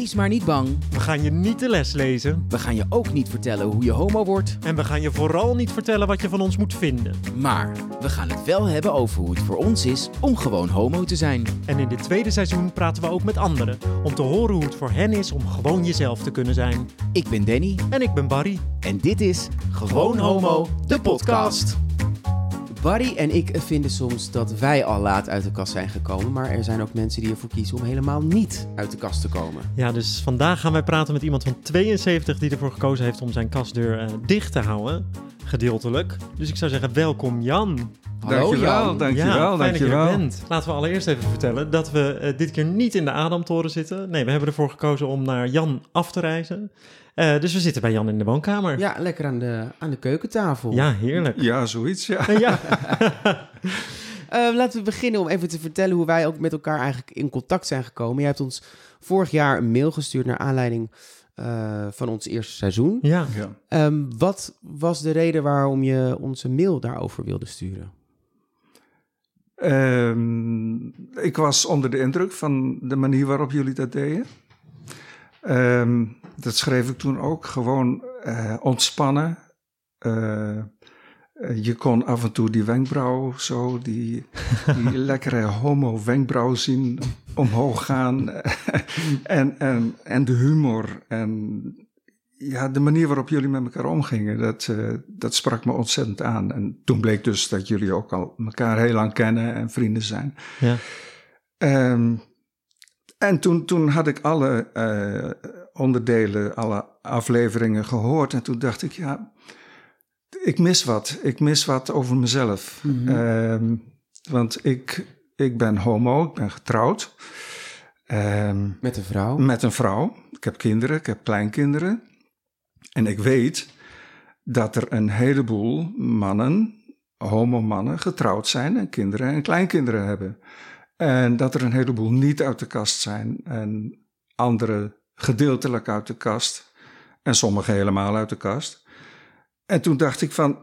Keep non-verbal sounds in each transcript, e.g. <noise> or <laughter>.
Wees maar niet bang. We gaan je niet de les lezen. We gaan je ook niet vertellen hoe je homo wordt. En we gaan je vooral niet vertellen wat je van ons moet vinden. Maar we gaan het wel hebben over hoe het voor ons is om gewoon homo te zijn. En in dit tweede seizoen praten we ook met anderen. Om te horen hoe het voor hen is om gewoon jezelf te kunnen zijn. Ik ben Danny En ik ben Barry. en dit is Gewoon Homo, de podcast. Barry en ik vinden soms dat wij al laat uit de kast zijn gekomen, maar er zijn ook mensen die ervoor kiezen om helemaal niet uit de kast te komen. Ja, dus vandaag gaan wij praten met iemand van 72 die ervoor gekozen heeft om zijn kastdeur eh, dicht te houden. Gedeeltelijk. Dus ik zou zeggen, welkom Jan. Dankjewel, Jan. dankjewel, ja, fijn dat je bent. Laten we allereerst even vertellen dat we eh, dit keer niet in de Adamtoren zitten. Nee, we hebben ervoor gekozen om naar Jan af te reizen. Eh, dus we zitten bij Jan in de woonkamer. Ja, lekker aan de, aan de keukentafel. Ja, heerlijk. Ja, zoiets, ja. Ja. <laughs> <laughs> Eh, laten we beginnen om even te vertellen hoe wij ook met elkaar eigenlijk in contact zijn gekomen. Jij hebt ons vorig jaar een mail gestuurd naar aanleiding eh, van ons eerste seizoen. ja. ja. Ehm, wat was de reden waarom je onze mail daarover wilde sturen? Ehm, ik was onder de indruk van de manier waarop jullie dat deden. Ehm, dat schreef ik toen ook. Gewoon eh, ontspannen. Eh, eh, je kon af en toe die wenkbrauw zo, die, die <laughs> lekkere homo-wenkbrauw zien omhoog gaan. <laughs> en, en, en de humor. En ja, de manier waarop jullie met elkaar omgingen, dat, dat sprak me ontzettend aan. En toen bleek dus dat jullie ook al elkaar heel lang kennen en vrienden zijn. Ja. Ehm, en toen, toen had ik alle eh, onderdelen, alle afleveringen gehoord. En toen dacht ik, ja, ik mis wat. Ik mis wat over mezelf. Ehm, want ik, ik ben homo, ik ben getrouwd. Ehm, Met een vrouw? met een vrouw. Ik heb kinderen, ik heb kleinkinderen. En ik weet dat er een heleboel mannen, homomannen, getrouwd zijn en kinderen en kleinkinderen hebben. En dat er een heleboel niet uit de kast zijn en anderen gedeeltelijk uit de kast en sommigen helemaal uit de kast. En toen dacht ik van,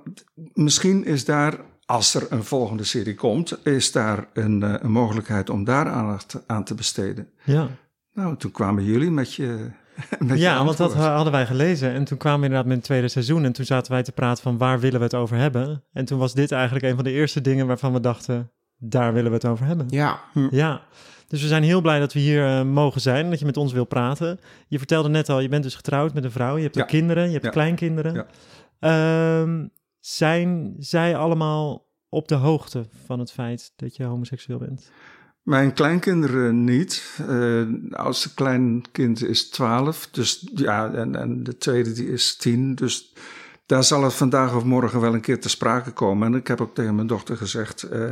misschien is daar, als er een volgende serie komt, is daar een, eh, een mogelijkheid om daar aandacht aan te besteden. ja. Nou, toen kwamen jullie met je. <laughs> Ja, want dat hadden wij gelezen. En toen kwamen we inderdaad met het tweede seizoen. En toen zaten wij te praten van waar willen we het over hebben. En toen was dit eigenlijk een van de eerste dingen waarvan we dachten, daar willen we het over hebben. Ja, Ja, dus we zijn heel blij dat we hier eh, mogen zijn en dat je met ons wil praten. Je vertelde net al, je bent dus getrouwd met een vrouw, je hebt Ja. ook kinderen, je hebt Ja. kleinkinderen. Ja. Ehm, zijn zij allemaal op de hoogte van het feit dat je homoseksueel bent? Mijn kleinkinderen niet. Eh, De oudste kleinkind is 12. Dus ja, en, en de tweede die is 10. Dus daar zal het vandaag of morgen wel een keer te sprake komen. En ik heb ook tegen mijn dochter gezegd. eh,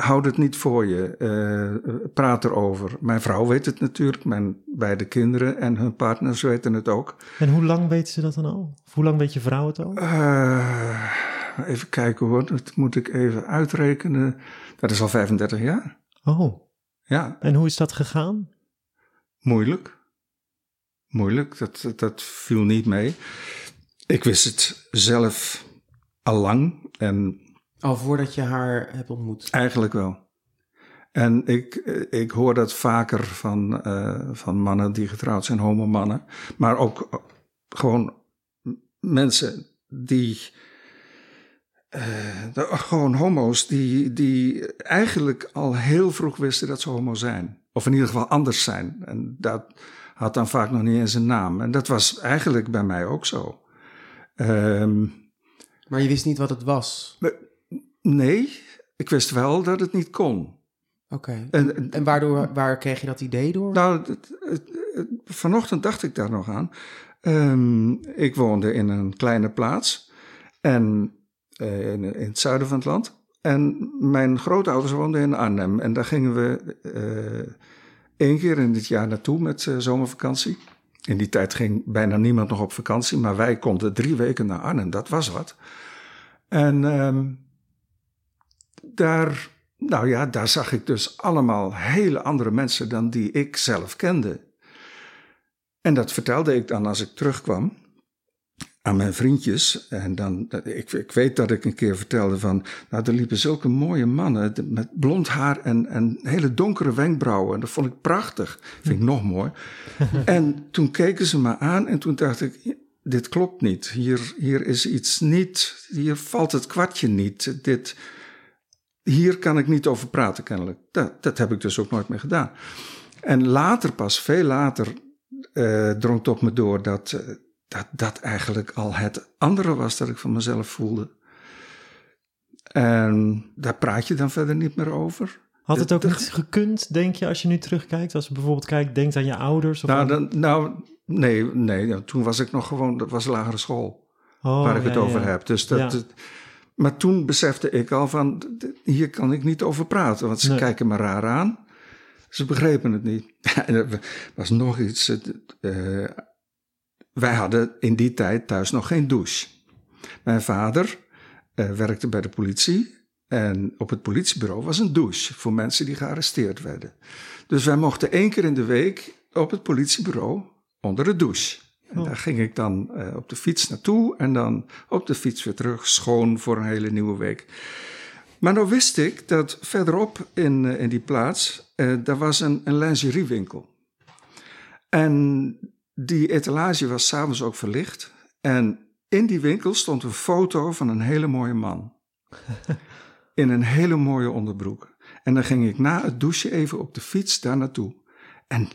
houd het niet voor je. eh, praat erover. Mijn vrouw weet het natuurlijk. Mijn beide kinderen en hun partners weten het ook. En hoe lang weten ze dat dan al? Of hoe lang weet je vrouw het al? Eh, even kijken hoor. Dat moet ik even uitrekenen. Dat is al 35 jaar. Oh, Ja, en hoe is dat gegaan? Moeilijk. Moeilijk, dat, dat viel niet mee. Ik wist het zelf al lang en al voordat je haar hebt ontmoet. eigenlijk wel. En ik, eh, ik hoor dat vaker van, eh, van mannen die getrouwd zijn, homomannen. Maar ook eh, gewoon mensen die. de- gewoon homo's die, die eigenlijk al heel vroeg wisten dat ze homo zijn. Of in ieder geval anders zijn. En dat had dan vaak nog niet eens een naam. En dat was eigenlijk bij mij ook zo. Ehm, Maar je wist niet wat het was. Nee, ik wist wel dat het niet kon. Oké. En, en- En waardoor, waar kreeg je dat idee door? Nou, het- het- het- vanochtend dacht ik daar nog aan. Ehm, ik woonde in een kleine plaats en, eh, in, in het zuiden van het land. En mijn grootouders woonden in Arnhem. En daar gingen we eh één keer in dit jaar naartoe met eh, zomervakantie. In die tijd ging bijna niemand nog op vakantie, maar wij konden drie weken naar Arnhem. Dat was wat. En ehm, daar, nou ja, daar zag ik dus allemaal hele andere mensen dan die ik zelf kende. En dat vertelde ik dan als ik terugkwam. aan mijn vriendjes. En dan, ik, ik weet dat ik een keer vertelde van, nou, er liepen zulke mooie mannen met blond haar en, en hele donkere wenkbrauwen. En dat vond ik prachtig. Vind ik nog mooi. <laughs> en toen keken ze me aan en toen dacht ik, dit klopt niet. Hier, hier is iets niet, hier valt het kwartje niet. Dit, hier kan ik niet over praten kennelijk. Dat, dat heb ik dus ook nooit meer gedaan. En later pas, veel later, uh, drong het op me door dat, uh, dat dat eigenlijk al het andere was dat ik van mezelf voelde. En daar praat je dan verder niet meer over. Had het ook niet gekund, denk je, als je nu terugkijkt? Als je bijvoorbeeld kijkt, denkt aan je ouders? Of nou, dan, nou, nee, nee, toen was ik nog gewoon, dat was lagere school. Oh, waar ik het over heb. Dus dat, ja. Maar toen besefte ik al van, hier kan ik niet over praten, want ze kijken me raar aan. Ze begrepen het niet. <laughs> en er was nog iets. Uh, wij hadden in die tijd thuis nog geen douche. Mijn vader uh, werkte bij de politie en op het politiebureau was een douche voor mensen die gearresteerd werden. Dus wij mochten één keer in de week op het politiebureau onder de douche. En daar ging ik dan uh, op de fiets naartoe en dan op de fiets weer terug, schoon voor een hele nieuwe week. Maar nou wist ik dat verderop in, uh, in die plaats, uh, daar was een, een lingeriewinkel. En die etalage was s'avonds ook verlicht. En in die winkel stond een foto van een hele mooie man. in een hele mooie onderbroek. En dan ging ik na het douchen even op de fiets daar naartoe. En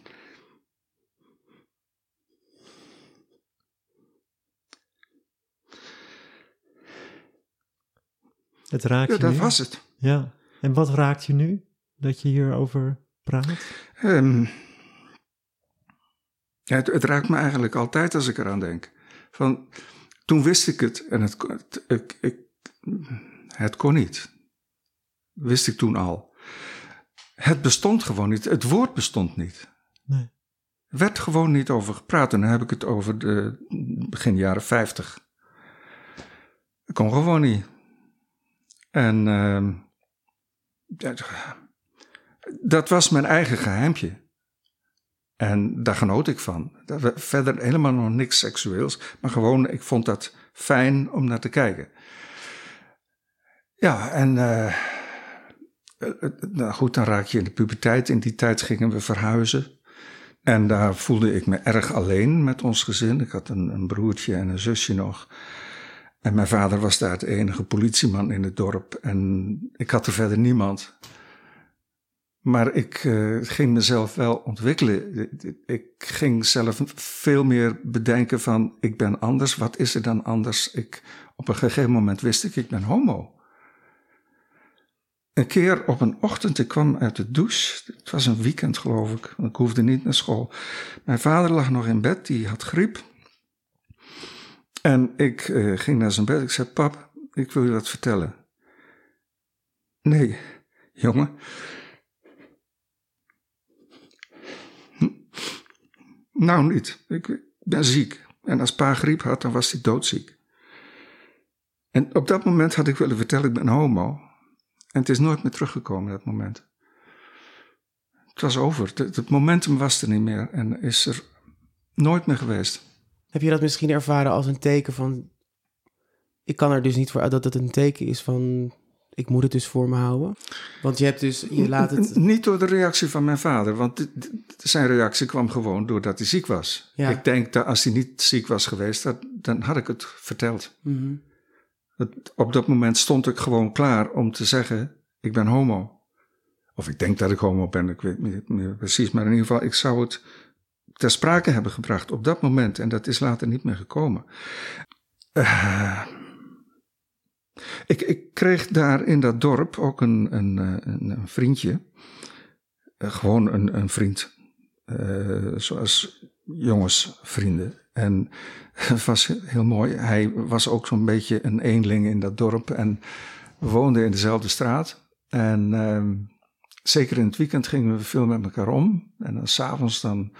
Het raakt ja, je dat nu? was het. Ja. En wat raakt je nu dat je hierover praat? Um, ja, het, het, raakt me eigenlijk altijd als ik eraan denk. Van, toen wist ik het en het, het, ik, ik, het kon niet. Wist ik toen al. Het bestond gewoon niet. Het woord bestond niet. Nee. Er werd gewoon niet over gepraat. En dan heb ik het over de begin jaren 50. Dat kon gewoon niet. En uh, dat was mijn eigen geheimpje. En daar genoot ik van. Verder helemaal nog niks seksueels, maar gewoon, ik vond dat fijn om naar te kijken. Ja, en uh, nou goed, dan raak je in de puberteit. In die tijd gingen we verhuizen. En daar voelde ik me erg alleen met ons gezin. Ik had een, een broertje en een zusje nog. En mijn vader was daar de enige politieman in het dorp. En ik had er verder niemand. Maar ik uh, ging mezelf wel ontwikkelen. Ik ging zelf veel meer bedenken van, ik ben anders, wat is er dan anders? Ik, op een gegeven moment wist ik, ik ben homo. Een keer op een ochtend, ik kwam uit de douche. Het was een weekend geloof ik, want ik hoefde niet naar school. Mijn vader lag nog in bed, die had griep. En ik uh, ging naar zijn bed. Ik zei: Pap, ik wil je wat vertellen. Nee, jongen. Nou, niet. Ik ben ziek. En als pa griep had, dan was hij doodziek. En op dat moment had ik willen vertellen: ik ben homo. En het is nooit meer teruggekomen, dat moment. Het was over. Het, het momentum was er niet meer en is er nooit meer geweest. Heb je dat misschien ervaren als een teken van. Ik kan er dus niet voor dat het een teken is van. Ik moet het dus voor me houden. Want je hebt dus. Je laat het. Niet door de reactie van mijn vader, want zijn reactie kwam gewoon doordat hij ziek was. Ja. Ik denk dat als hij niet ziek was geweest, dat, dan had ik het verteld. Mm -hmm. het, op dat moment stond ik gewoon klaar om te zeggen: Ik ben homo. Of ik denk dat ik homo ben, ik weet niet meer precies. Maar in ieder geval, ik zou het ter sprake hebben gebracht op dat moment. En dat is later niet meer gekomen. Uh, ik, ik, kreeg daar in dat dorp ook een, een, een, een vriendje. Uh, gewoon een, een vriend. Uh, zoals jongensvrienden. En het was heel mooi. Hij was ook zo'n beetje een eenling in dat dorp. En we woonden in dezelfde straat. En ehm, zeker in het weekend gingen we veel met elkaar om. En dan s'avonds dan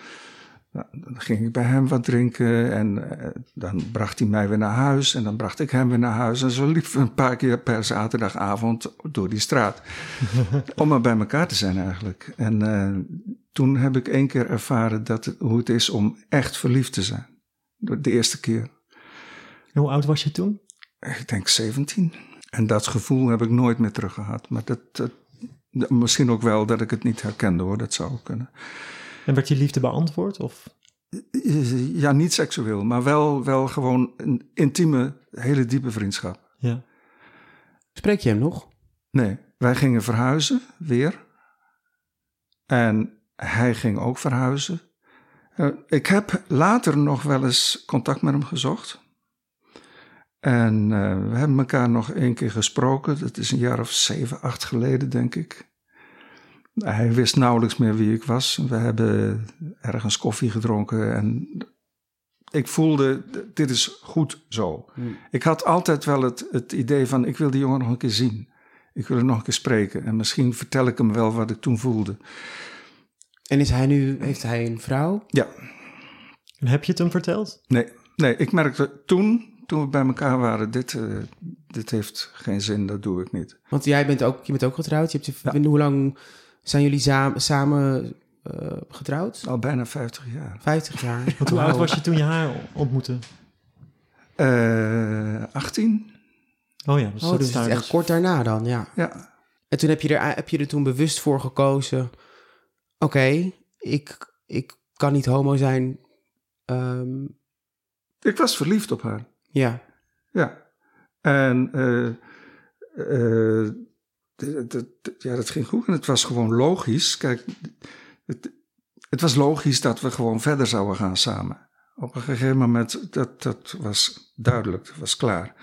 nou, dan ging ik bij hem wat drinken en uh, dan bracht hij mij weer naar huis en dan bracht ik hem weer naar huis. En zo liepen we een paar keer per zaterdagavond door die straat. <laughs> om maar bij elkaar te zijn eigenlijk. En uh, toen heb ik één keer ervaren dat hoe het is om echt verliefd te zijn. De eerste keer. En hoe oud was je toen? Ik denk 17. En dat gevoel heb ik nooit meer teruggehad. Maar dat, dat, misschien ook wel dat ik het niet herkende hoor, dat zou kunnen. En werd je liefde beantwoord? Of? Ja, niet seksueel, maar wel, wel gewoon een intieme, hele diepe vriendschap. Ja. Spreek je hem nog? Nee, wij gingen verhuizen weer. En hij ging ook verhuizen. Uh, ik heb later nog wel eens contact met hem gezocht. En uh, we hebben elkaar nog één keer gesproken. Dat is een jaar of zeven, acht geleden, denk ik. Hij wist nauwelijks meer wie ik was. We hebben ergens koffie gedronken en ik voelde, dit is goed zo. Hmm. Ik had altijd wel het, het idee van, ik wil die jongen nog een keer zien. Ik wil hem nog een keer spreken. En misschien vertel ik hem wel wat ik toen voelde. En is hij nu, heeft hij een vrouw? Ja. En heb je het hem verteld? Nee, nee ik merkte toen, toen we bij elkaar waren, dit, uh, dit heeft geen zin, dat doe ik niet. Want jij bent ook, je bent ook getrouwd. Je hebt je, ja. Hoe lang zijn jullie samen, samen uh, getrouwd? Al bijna 50 jaar. 50 jaar. <laughs> Want hoe oud was je toen je haar ontmoette? Uh, 18. Oh ja, dus, oh, dat dus is echt dus- kort daarna dan, ja. Ja. En toen heb je er, heb je er toen bewust voor gekozen... Oké, ik, ik kan niet homo zijn. Ehm, Ik was verliefd op haar. ja. Ja. En eh, ja, dat ging goed. En het was gewoon logisch. Kijk, het, het was logisch dat we gewoon verder zouden gaan samen. Op een gegeven moment, dat, dat was duidelijk, dat was klaar.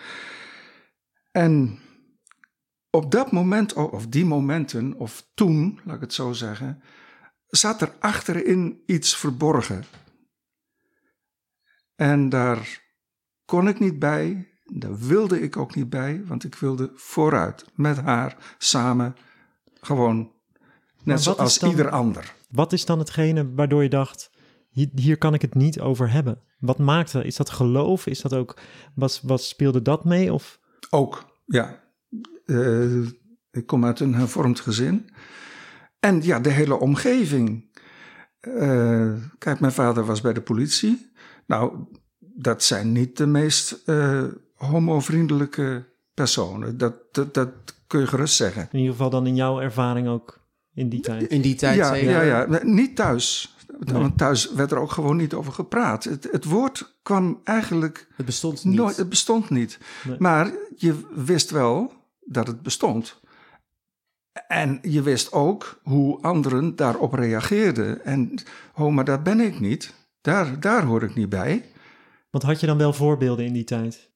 En op dat moment, of die momenten, of toen, laat ik het zo zeggen, zat er achterin iets verborgen. En daar kon ik niet bij, daar wilde ik ook niet bij, want ik wilde vooruit met haar samen gewoon net zoals dan- ieder ander. Wat is dan hetgene waardoor je dacht, hier, hier kan ik het niet over hebben? Wat maakte? Is dat geloof? Is dat ook, was, was, speelde dat mee? Of, Ook, ja. Eh, ik kom uit een hervormd gezin. En ja, de hele omgeving. Eh, kijk, mijn vader was bij de politie. Nou, dat zijn niet de meest eh homovriendelijke personen. Dat, dat, dat kun je gerust zeggen. in ieder geval dan in jouw ervaring ook in die tijd? In die tijd ja, zeker. ja, ja, niet thuis. Nee. Want thuis werd er ook gewoon niet over gepraat. Het, het woord kwam eigenlijk Het bestond niet. nooit, het bestond niet. Nee. Maar je wist wel dat het bestond. En je wist ook hoe anderen daarop reageerden. En, oh, maar daar ben ik niet. Daar, daar hoor ik niet bij. Want had je dan wel voorbeelden in die tijd?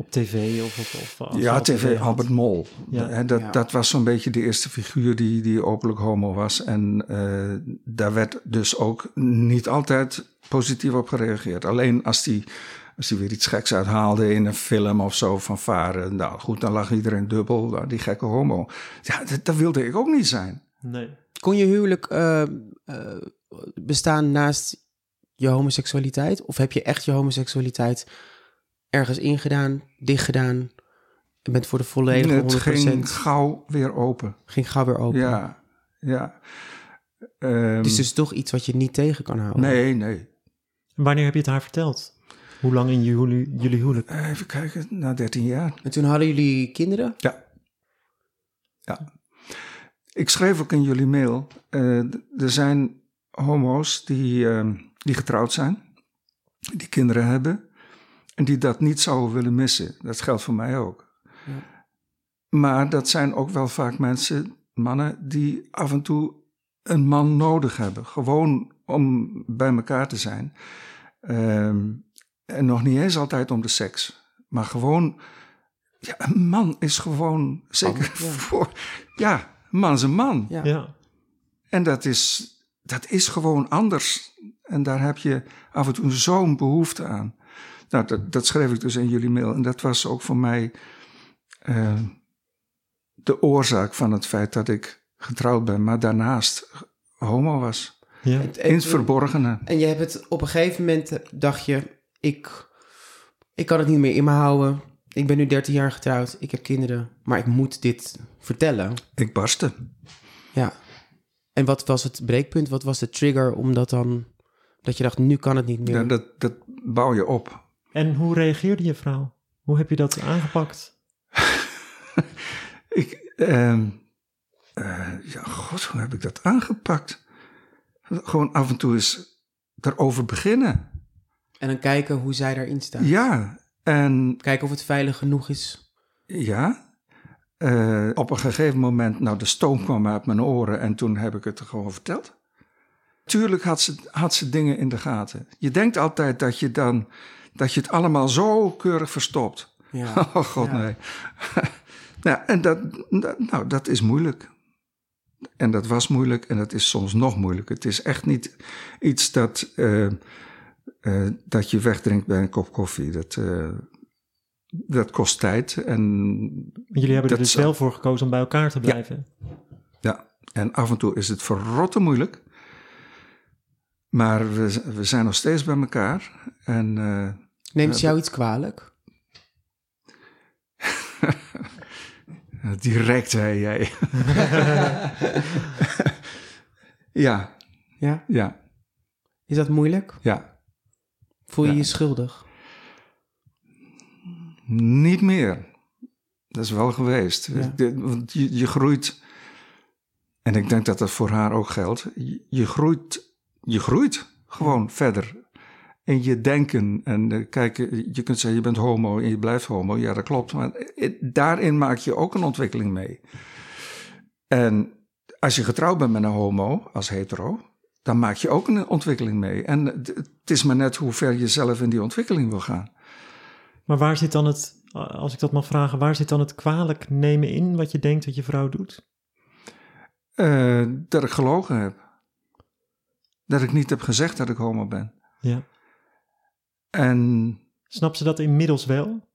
Op tv of... Ja, tv had? Albert Mol. Ja. Hè, dat, Ja. dat was zo'n beetje de eerste figuur die, die openlijk homo was. En eh, daar werd dus ook niet altijd positief op gereageerd. Alleen als die, als die weer iets geks uithaalde in een film of zo van varen. Nou goed, dan lag iedereen dubbel. Nou, die gekke homo. Ja, dat, dat wilde ik ook niet zijn. Nee. Kon je huwelijk eh, eh, bestaan naast je homoseksualiteit? Of heb je echt je homoseksualiteit ergens ingedaan, dichtgedaan en bent voor de volledige 100%? het ging gauw weer open. ging gauw weer open. Ja, ja. Ehm, Het is dus toch iets wat je niet tegen kan houden. Nee, nee. En wanneer heb je het haar verteld? Hoe lang in jullie, jullie huwelijk? Even kijken, na 13 jaar. En toen hadden jullie kinderen? Ja. Ja. Ik schreef ook in jullie mail. eh, er zijn homo's die, ehm, die getrouwd zijn, die kinderen hebben en die dat niet zouden willen missen. Dat geldt voor mij ook. Ja. Maar dat zijn ook wel vaak mensen, mannen, die af en toe een man nodig hebben. Gewoon om bij elkaar te zijn. Ehm, en nog niet eens altijd om de seks. Maar gewoon, ja, een man is gewoon, zeker ja. voor, ja, een man is een man. Ja. Ja. En dat is, dat is gewoon anders. En daar heb je af en toe zo'n behoefte aan. Nou, dat, dat schreef ik dus in jullie mail. En dat was ook voor mij eh, de oorzaak van het feit dat ik getrouwd ben, maar daarnaast homo was. ja. En- In het verborgene. En je hebt het op een gegeven moment, dacht je, ik, ik kan het niet meer in me houden. Ik ben nu 13 jaar getrouwd, ik heb kinderen, maar ik moet dit vertellen. Ik barstte. Ja. En wat was het breekpunt? Wat was de trigger om dat dan, dat je dacht, nu kan het niet meer? Ja, dat, dat bouw je op. En hoe reageerde je vrouw? Hoe heb je dat aangepakt? <laughs> Ik, ehm, eh, ja, god, hoe heb ik dat aangepakt? Gewoon af en toe eens erover beginnen. En dan kijken hoe zij daarin staan. Ja, en Kijken of het veilig genoeg is. ja. eh, op een gegeven moment, nou, de stoom kwam uit mijn oren en toen heb ik het er gewoon verteld. Tuurlijk had ze, had ze dingen in de gaten. Je denkt altijd dat je dan, dat je het allemaal zo keurig verstopt. Ja. <laughs> Oh god, Ja. nee. <laughs> ja, en dat, nou, dat is moeilijk. En dat was moeilijk en dat is soms nog moeilijk. Het is echt niet iets dat, eh, eh, dat je wegdrinkt bij een kop koffie. Dat, eh, dat kost tijd. En, Jullie hebben er dus wel voor gekozen om bij elkaar te blijven. ja, en af en toe is het verrotte moeilijk. Maar we, we zijn nog steeds bij elkaar. En Neemt ze jou iets kwalijk? <laughs> direct, hè, jij. <laughs> ja, Ja. ja, Is dat moeilijk? ja. Voel je Ja. je schuldig? Niet meer. Dat is wel geweest. Ja. Want je, je groeit. En ik denk dat dat voor haar ook geldt. Je, je groeit. Je groeit gewoon verder. In je denken. En eh, kijk, je kunt zeggen je bent homo en je blijft homo. Ja, dat klopt. Maar eh, daarin maak je ook een ontwikkeling mee. En als je getrouwd bent met een homo, als hetero, dan maak je ook een ontwikkeling mee. En het het is maar net hoe ver je zelf in die ontwikkeling wil gaan. Maar waar zit dan het, als ik dat mag vragen, waar zit dan het kwalijk nemen in wat je denkt dat je vrouw doet? Eh, dat ik gelogen heb. Dat ik niet heb gezegd dat ik homo ben. Ja. En Snap ze dat inmiddels wel?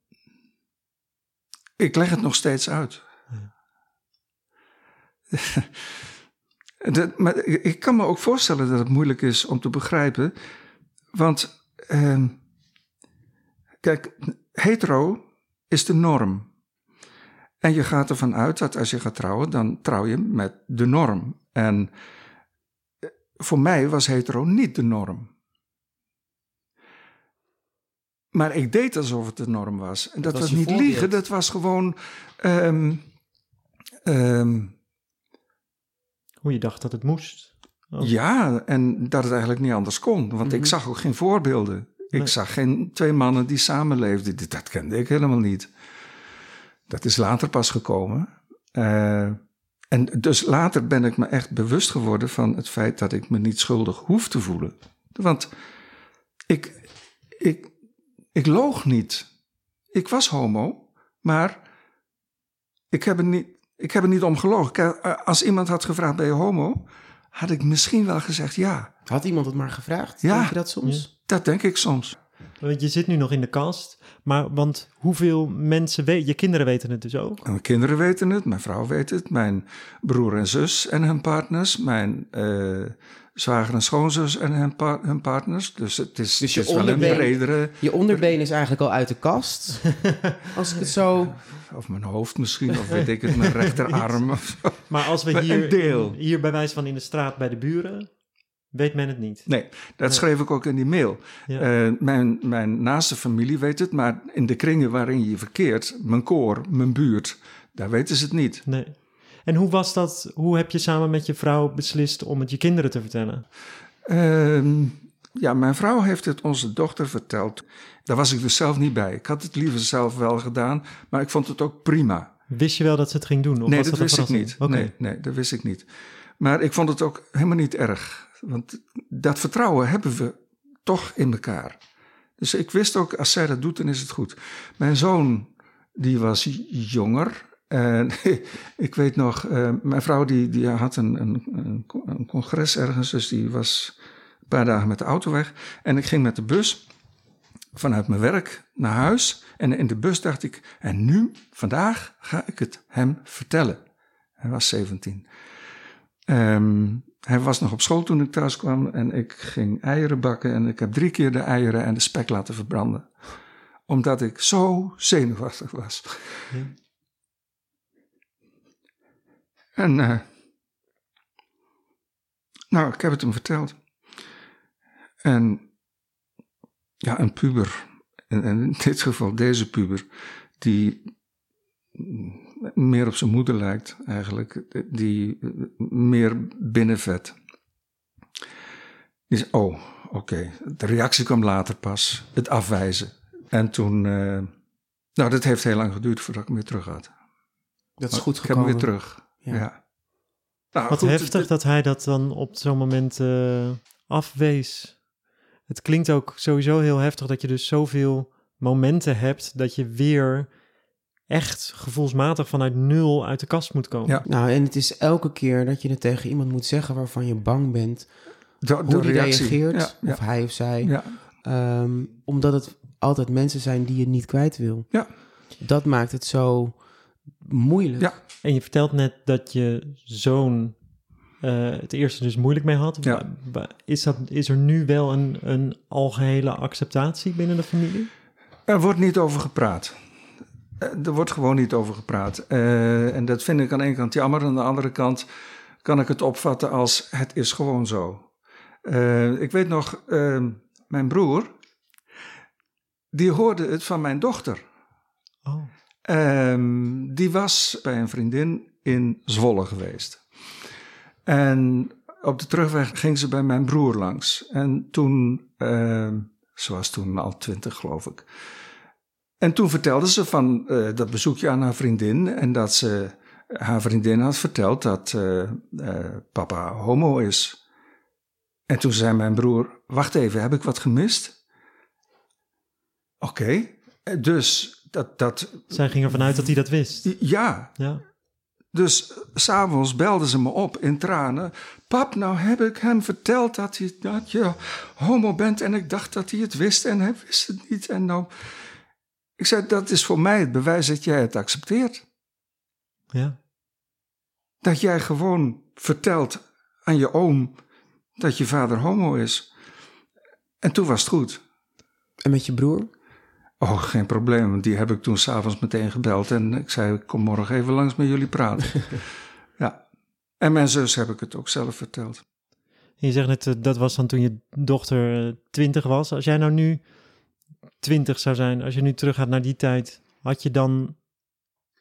ik leg het nog steeds uit. <laughs> Dat- maar ik ik kan me ook voorstellen dat het moeilijk is om te begrijpen. Want, ehm, kijk, hetero is de norm. En je gaat ervan uit dat als je gaat trouwen, dan trouw je met de norm. En eh, voor mij was hetero niet de norm. Maar ik deed alsof het de norm was. En dat, was niet voorbeeld. liegen, dat was gewoon. ehm, ehm, Hoe je dacht dat het moest? Oh. ja, en dat het eigenlijk niet anders kon. Want ik zag ook geen voorbeelden. Ik zag geen twee mannen die samenleefden. Dat- Dat kende ik helemaal niet. Dat is later pas gekomen. Eh, en dus later ben ik me echt bewust geworden van het feit dat ik me niet schuldig hoef te voelen. Want ik, ik, ik loog niet. Ik was homo, maar ik heb er niet, ik heb er niet om gelogen. Eh, Als iemand had gevraagd, ben je homo? Had ik misschien wel gezegd ja. Had iemand het maar gevraagd? Ja. Denk je dat soms? Dat denk ik soms. Want je zit nu nog in de kast, maar want hoeveel mensen weten, je kinderen weten het dus ook. En Mijn kinderen weten het, mijn vrouw weet het, mijn broer en zus en hun partners, mijn eh, zwager en schoonzus en hun, pa- hun partners. Dus het is, Dus je het is wel een bredere, Je onderbeen is eigenlijk al uit de kast. <laughs> Als ik het zo... of mijn hoofd misschien, of weet ik het, mijn rechterarm. <laughs> of zo. Maar als we hier, een deel. hier bij wijze van in de straat bij de buren, weet men het niet. Nee, dat schreef ik ook in die mail. Ja. Eh, mijn, mijn naaste familie weet het, maar in de kringen waarin je verkeert, mijn koor, mijn buurt, daar weten ze het niet. Nee. En hoe was dat? Hoe heb je samen met je vrouw beslist om het je kinderen te vertellen? Ehm, ja, mijn vrouw heeft het onze dochter verteld. Daar was ik dus zelf niet bij. Ik had het liever zelf wel gedaan, maar ik vond het ook prima. Wist je wel dat ze het ging doen? Of nee, was dat dat wist ik niet. Nee, nee, dat wist ik niet. Maar ik vond het ook helemaal niet erg. Want dat vertrouwen hebben we toch in elkaar. Dus ik wist ook, als zij dat doet, dan is het goed. Mijn zoon, die was jonger. En <laughs> ik weet nog, eh, mijn vrouw die, die had een, een, een, een congres ergens. Dus die was een paar dagen met de auto weg. En ik ging met de bus vanuit mijn werk naar huis. En in de bus dacht ik, en nu, vandaag, ga ik het hem vertellen. Hij was 17. Ehm, hij was nog op school toen ik thuis kwam en ik ging eieren bakken. En ik heb drie keer de eieren en de spek laten verbranden. Omdat ik zo zenuwachtig was. Ja. En, eh, nou, ik heb het hem verteld. En ja, een puber en, en in dit geval deze puber, die meer op zijn moeder lijkt eigenlijk, die meer binnenvet. Die zei, oh, oké. De reactie kwam later pas, het afwijzen. En toen, eh, nou, dat heeft heel lang geduurd voordat ik hem weer terug had. Dat is goed Ik heb hem gekomen. weer terug, Ja. ja. Nou, Wat goed, heftig het- dat hij dat dan op zo'n moment eh, afwees. Het klinkt ook sowieso heel heftig dat je dus zoveel momenten hebt dat je weer echt gevoelsmatig vanuit nul uit de kast moet komen. Ja. Nou, en het is elke keer dat je het tegen iemand moet zeggen waarvan je bang bent. de, de Hoe die reactie. reageert, Ja, of hij of zij. Ehm, omdat het altijd mensen zijn die je niet kwijt wil. Ja. Dat maakt het zo moeilijk. Ja. En je vertelt net dat je zoon eh, het eerste dus moeilijk mee had. Ja. Is, dat, is er nu wel een, een algehele acceptatie binnen de familie? Er wordt niet over gepraat. Eh, Er wordt gewoon niet over gepraat. Eh, en dat vind ik aan de ene kant jammer. Aan de andere kant kan ik het opvatten als het is gewoon zo. Eh, ik weet nog, mijn broer, die hoorde het van mijn dochter. Oh. Ehm, die was bij een vriendin in Zwolle geweest. En op de terugweg ging ze bij mijn broer langs. En toen, ehm, ze was toen al twintig geloof ik. En toen vertelde ze van eh, dat bezoekje aan haar vriendin. En dat ze haar vriendin had verteld dat eh, eh, papa homo is. En toen zei mijn broer, wacht even, heb ik wat gemist? Oké, dus dat, dat, Zij ging ervan uit dat hij dat wist. ja, Ja. dus s'avonds belde ze me op in tranen. Pap, nou heb ik hem verteld dat, hij, dat je homo bent. En ik dacht dat hij het wist en hij wist het niet. En nou, ik zei, dat is voor mij het bewijs dat jij het accepteert. ja. Dat jij gewoon vertelt aan je oom dat je vader homo is. En toen was het goed. En met je broer? Oh, geen probleem, die heb ik toen s'avonds meteen gebeld. En ik zei, ik kom morgen even langs met jullie praten. <laughs> ja. En mijn zus heb ik het ook zelf verteld. En je zegt net, eh, dat was dan toen je dochter eh, 20 was. Als jij nou nu 20 zou zijn, als je nu teruggaat naar die tijd, had je dan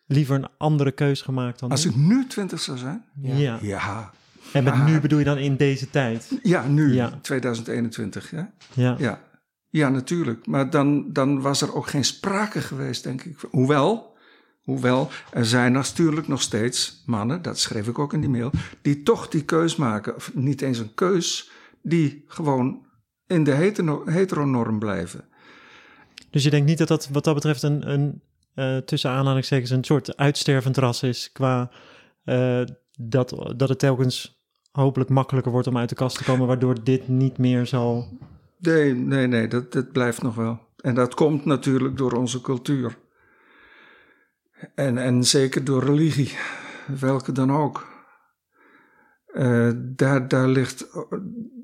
liever een andere keus gemaakt dan Als nu? ik nu twintig zou zijn? Ja. Ja. Ja. En met nu bedoel je dan in deze tijd? Ja, nu, Ja. 2021. Ja, Ja. ja. ja natuurlijk. Maar dan, dan was er ook geen sprake geweest, denk ik. Hoewel, hoewel, er zijn natuurlijk nog steeds mannen, dat schreef ik ook in die mail, die toch die keus maken. Of niet eens een keus, die gewoon in de hetero- heteronorm blijven. Dus je denkt niet dat dat wat dat betreft een, een eh, tussen aanhalingstekens een soort uitstervend ras is qua eh, dat, dat het telkens hopelijk makkelijker wordt om uit de kast te komen, waardoor dit niet meer zal... Nee, nee, nee, dat, dat blijft nog wel. En dat komt natuurlijk door onze cultuur. En, en zeker door religie, welke dan ook. Eh, daar, daar ligt,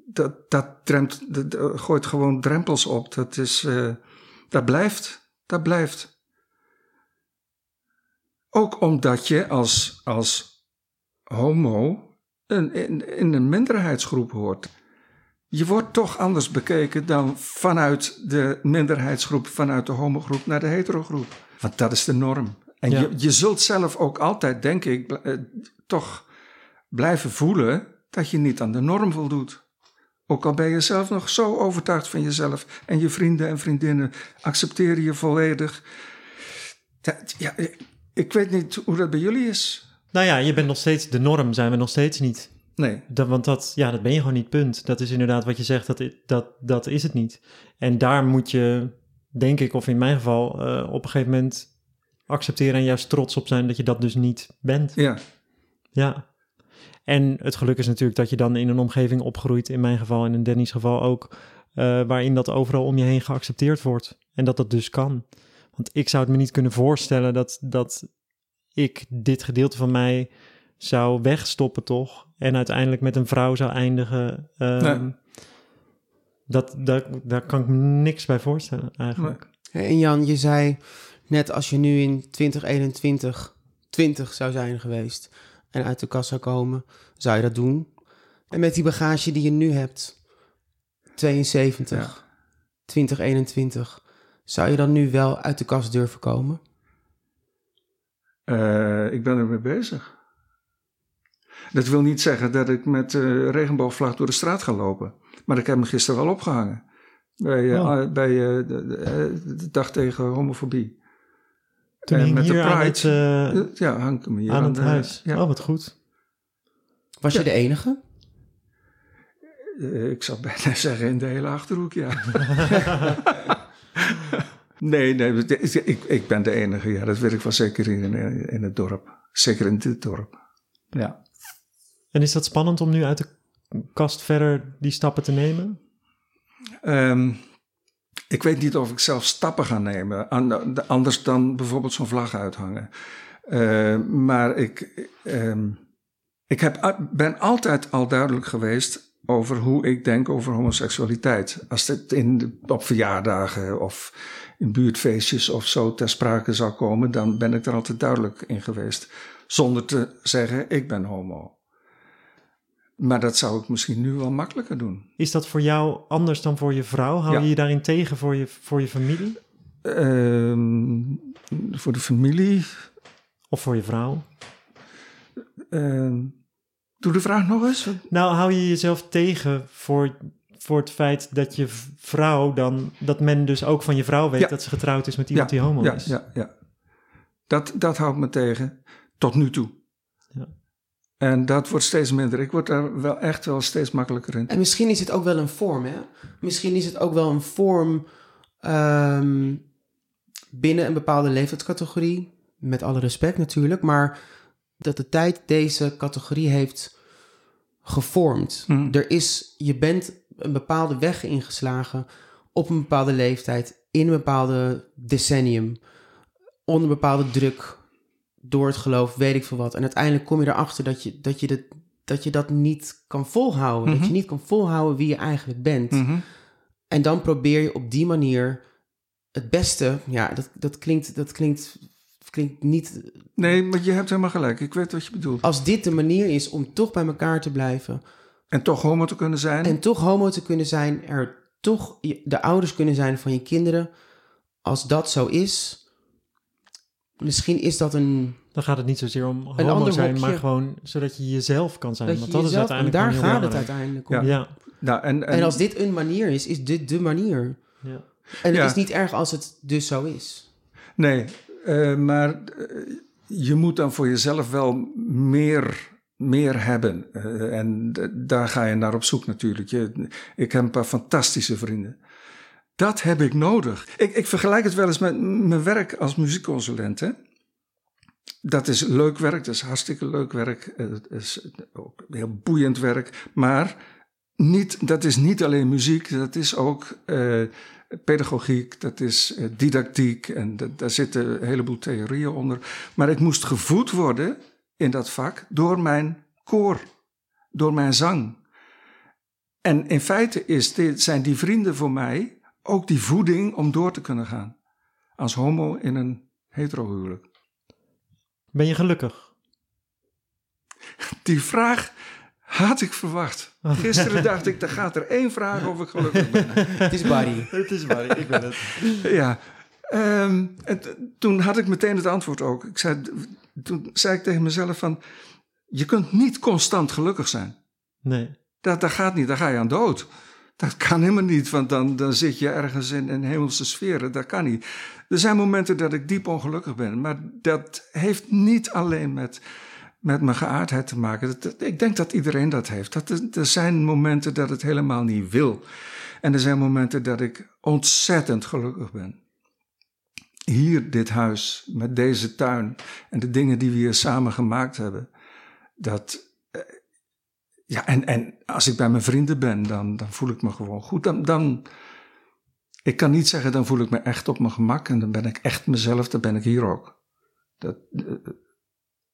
dat, dat, dremt, gooit gewoon drempels op. Dat is, dat blijft, dat blijft. Ook omdat je als, als homo een, in, in een minderheidsgroep hoort. Je wordt toch anders bekeken dan vanuit de minderheidsgroep, vanuit de homogroep naar de heterogroep. Want dat is de norm. En Ja. je, je zult zelf ook altijd, denk ik, eh, toch blijven voelen dat je niet aan de norm voldoet. Ook al ben je zelf nog zo overtuigd van jezelf en je vrienden en vriendinnen accepteren je volledig. Dat- ja, ik weet niet hoe dat bij jullie is. Nou ja, je bent nog steeds, de norm zijn we nog steeds niet. Nee. Dat, want dat, ja, dat ben je gewoon niet, punt. Dat is inderdaad wat je zegt, dat, dat, dat is het niet. En daar moet je, denk ik, of in mijn geval, eh, op een gegeven moment accepteren en juist trots op zijn dat je dat dus niet bent. Ja, Ja. En het geluk is natuurlijk dat je dan in een omgeving opgroeit, in mijn geval en in Danny's geval ook, eh, waarin dat overal om je heen geaccepteerd wordt. En dat dat dus kan. Want ik zou het me niet kunnen voorstellen dat, dat ik dit gedeelte van mij zou wegstoppen, toch? En uiteindelijk met een vrouw zou eindigen. Ehm, Nee. dat, daar, daar kan ik me niks bij voorstellen, eigenlijk. En Jan, je zei net als je nu in 2021 20 zou zijn geweest en uit de zou komen, zou je dat doen? En met die bagage die je nu hebt, 72, Ja. 2021, Zou je dan nu wel uit de kast durven komen? Eh, ik ben ermee bezig. Dat wil niet zeggen dat ik met uh, regenboogvlag door de straat ga lopen. Maar ik heb hem gisteren wel opgehangen. Bij, eh, Oh. bij de, de, de dag tegen homofobie. Toen En hing met de hier aan Pride. het, eh, Eh, ja, hang ik hem hier aan het de- huis. Ja. Oh, wat goed. Was je de enige? Eh, ik zou bijna <laughs> zeggen in de hele achterhoek, ja. <laughs> nee, nee, ik, ik ben de enige, ja. Dat weet ik wel zeker in, in het dorp. Zeker in dit dorp. Ja. En is dat spannend om nu uit de kast verder die stappen te nemen? Ehm, ik weet niet of ik zelf stappen ga nemen, an- anders dan bijvoorbeeld zo'n vlag uithangen. Eh, maar ik, ehm, ik heb, ben altijd al duidelijk geweest over hoe ik denk over homoseksualiteit. Als het in, op verjaardagen of in buurtfeestjes of zo ter sprake zou komen, dan ben ik er altijd duidelijk in geweest. Zonder te zeggen, ik ben homo. Maar dat zou ik misschien nu wel makkelijker doen. Is dat voor jou anders dan voor je vrouw? Hou Ja. je je daarin tegen voor je, voor je familie? Ehm, voor de familie. Of voor je vrouw? Ehm, doe de vraag nog eens. Nou, hou je jezelf tegen voor, voor het feit dat je vrouw dan... dat men dus ook van je vrouw weet Ja. dat ze getrouwd is met iemand die homo ja, is? Ja, ja. Dat, dat houdt me tegen. Tot nu toe. Ja. En dat wordt steeds minder. Ik word daar wel echt wel steeds makkelijker in. En misschien is het ook wel een vorm, hè? Misschien is het ook wel een vorm ehm, binnen een bepaalde leeftijdscategorie. Met alle respect natuurlijk, maar dat de tijd deze categorie heeft gevormd. Mhm. Er is, je bent een bepaalde weg ingeslagen op een bepaalde leeftijd, in een bepaalde decennium, onder bepaalde druk, door het geloof, weet ik veel wat. En uiteindelijk kom je erachter dat je dat, je dat, dat, je dat niet kan volhouden. Dat Mhm. je niet kan volhouden wie je eigenlijk bent. Mhm. En dan probeer je op die manier het beste. Ja, dat, dat, klinkt, dat klinkt, klinkt niet. Nee, maar je hebt helemaal gelijk. Ik weet wat je bedoelt. Als dit de manier is om toch bij elkaar te blijven. En toch homo te kunnen zijn. En toch homo te kunnen zijn. Er toch de ouders kunnen zijn van je kinderen. Als dat zo is. Misschien is dat een. Dan gaat het niet zozeer om homo ander zijn, hokje. maar gewoon zodat je jezelf kan zijn. Dat Want je dat is jezelf, uiteindelijk daar gaat het uiteindelijk om. Ja, nou, en, en, En als dit een manier is, is dit de manier. ja. En het Ja. is niet erg als het dus zo is. Nee, eh, maar eh, je moet dan voor jezelf wel meer, meer hebben. Eh, en d- daar ga je naar op zoek natuurlijk. Je, ik heb een paar fantastische vrienden. Dat heb ik nodig. Ik, ik vergelijk het wel eens met mijn werk als muziekconsulent. Hè? Dat is leuk werk, dat is hartstikke leuk werk. eh, Het is ook heel boeiend werk. Maar niet, dat is niet alleen muziek, dat is ook eh, pedagogiek, dat is eh, didactiek en daar zitten een heleboel theorieën onder. Maar ik moest gevoed worden in dat vak door mijn koor, door mijn zang. En in feite is zijn die vrienden voor mij ook die voeding om door te kunnen gaan. Als homo in een hetero-huwelijk. Ben je gelukkig? Die vraag had ik verwacht. Gisteren dacht ik, er gaat er één vraag of ik gelukkig ben. Het is Barry. Het is waar, ik ben het. Ja, ehm, en t- toen had ik meteen het antwoord ook. Ik zei, toen zei ik tegen mezelf van, je kunt niet constant gelukkig zijn. Nee. Dat, dat gaat niet, daar ga je aan dood. Dat kan helemaal niet, want dan, dan zit je ergens in een hemelse sferen. Dat kan niet. Er zijn momenten dat ik diep ongelukkig ben, maar dat heeft niet alleen met, met mijn geaardheid te maken. Ik denk dat iedereen dat heeft. Dat er zijn momenten dat het helemaal niet wil. En er zijn momenten dat ik ontzettend gelukkig ben. Hier, dit huis, met deze tuin en de dingen die we hier samen gemaakt hebben. Dat, ja, en, en als ik bij mijn vrienden ben, dan, dan voel ik me gewoon goed. Dan, dan, ik kan niet zeggen, dan voel ik me echt op mijn gemak en dan ben ik echt mezelf, dan ben ik hier ook. Dat, eh,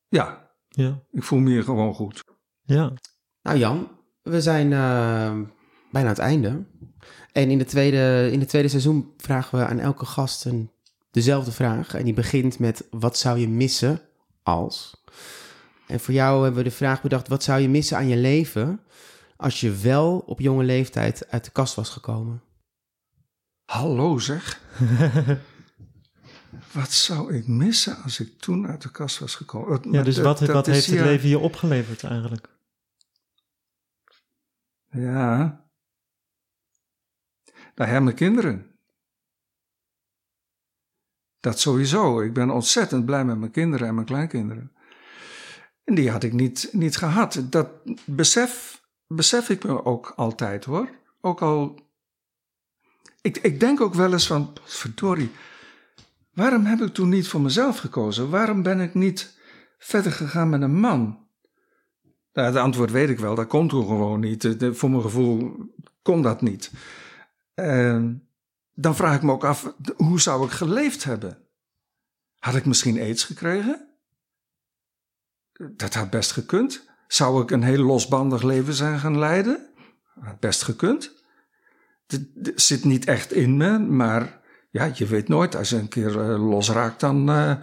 ja, Ja. ik voel me hier gewoon goed. Ja. Nou Jan, we zijn eh, bijna aan het einde. En in, de tweede, in het tweede seizoen vragen we aan elke gast een, dezelfde vraag. En die begint met, wat zou je missen als? En voor jou hebben we de vraag bedacht, wat zou je missen aan je leven... als je wel op jonge leeftijd uit de kast was gekomen? Hallo zeg. <laughs> wat zou ik missen als ik toen uit de kast was gekomen? Ja, Maar dus dat- wat, dat wat heeft het leven je opgeleverd eigenlijk? Ja. Nou ja, mijn kinderen. Dat sowieso. Ik ben ontzettend blij met mijn kinderen en mijn kleinkinderen. En die had ik niet, niet gehad. Dat besef, besef ik me ook altijd hoor. Ook al. Ik, ik denk ook wel eens van. Verdorie. Waarom heb ik toen niet voor mezelf gekozen? Waarom ben ik niet verder gegaan met een man? Nou, het antwoord weet ik wel, dat kon toen gewoon niet. Voor mijn gevoel kon dat niet. En dan vraag ik me ook af, hoe zou ik geleefd hebben? Had ik misschien aids gekregen? Dat had best gekund. Zou ik een heel losbandig leven zijn gaan leiden? Best gekund. Het zit niet echt in me, maar ja, je weet nooit. Als je een keer eh, losraakt, dan... eh,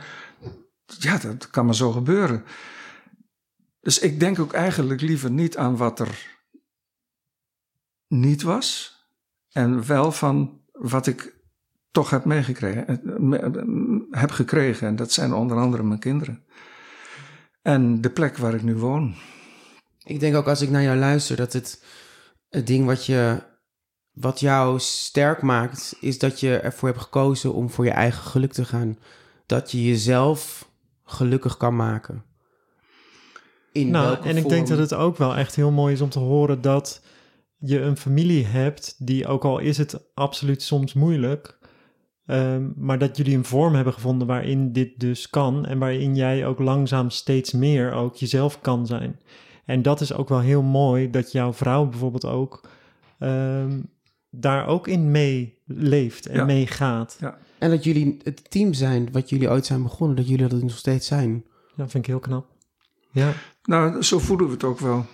ja, dat kan maar zo gebeuren. Dus ik denk ook eigenlijk liever niet aan wat er niet was. En wel van wat ik toch heb meegekregen. eh, Heb gekregen. En dat zijn onder andere mijn kinderen. En de plek waar ik nu woon. Ik denk ook als ik naar jou luister dat het, het ding wat, je, wat jou sterk maakt, is dat je ervoor hebt gekozen om voor je eigen geluk te gaan. Dat je jezelf gelukkig kan maken. In Nou, welke en ik denk dat het ook wel echt heel mooi is om te horen dat je een familie hebt die, ook al is het absoluut soms moeilijk, ehm, maar dat jullie een vorm hebben gevonden waarin dit dus kan en waarin jij ook langzaam steeds meer ook jezelf kan zijn. En dat is ook wel heel mooi dat jouw vrouw bijvoorbeeld ook ehm, daar ook in meeleeft en Ja. meegaat. En dat jullie het team zijn wat jullie ooit zijn begonnen, dat jullie dat nog steeds zijn. Dat vind ik heel knap. Ja, Nou, zo voelen we het ook wel.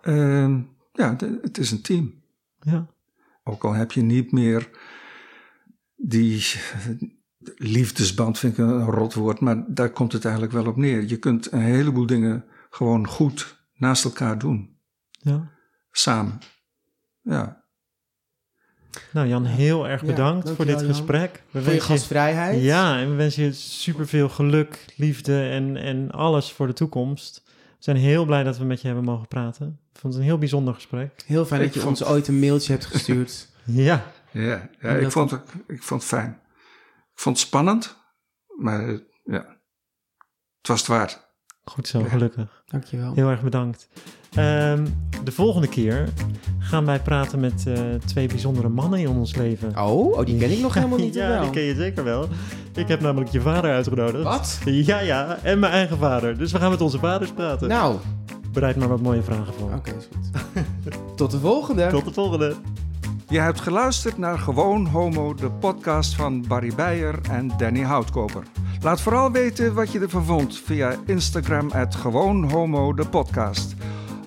Ehm, ja, het is een team. ja. Ook al heb je niet meer die liefdesband, vind ik een rot woord, maar daar komt het eigenlijk wel op neer. Je kunt een heleboel dingen gewoon goed naast elkaar doen, ja. samen. Ja, Nou Jan, heel erg Ja, bedankt voor dit Jan. gesprek. We Voor je gastvrijheid. Ja, en we wensen je superveel geluk, liefde en, en alles voor de toekomst. We zijn heel blij dat we met je hebben mogen praten. Ik vond het een heel bijzonder gesprek. Heel fijn Ik dat je vond- ons ooit een mailtje hebt gestuurd. <laughs> Ja, ja, ja ik, vond het, ik vond het fijn. Ik vond het spannend, maar ja, het was het waard. goed zo, Ja. gelukkig. Dankjewel. Heel erg bedankt. Ehm, de volgende keer gaan wij praten met eh, twee bijzondere mannen in ons leven. Oh, oh, die ken ik nog <laughs> helemaal niet. ja, wel? die ken je zeker wel. Ik heb namelijk je vader uitgenodigd. Wat? Ja, ja, en mijn eigen vader. Dus we gaan met onze vaders praten. Nou, Bereid maar wat mooie vragen voor. oké, is goed. <laughs> Tot de volgende. Tot de volgende. Je hebt geluisterd naar Gewoon Homo, de podcast van Barry Beijer en Danny Houtkoper. Laat vooral weten wat je ervan vond via Instagram at Gewoon Homo, de podcast.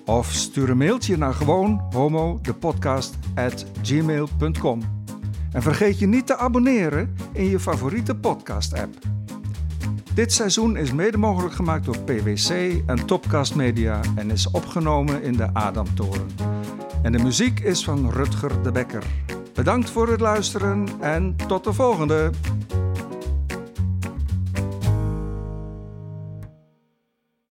Of stuur een mailtje naar gewoon homo de podcast at gmail.com. En vergeet je niet te abonneren in je favoriete podcast app. Dit seizoen is mede mogelijk gemaakt door PwC en Topcast Media en is opgenomen in de Adamtoren. En de muziek is van Rutger de Bekker. Bedankt voor het luisteren en tot de volgende!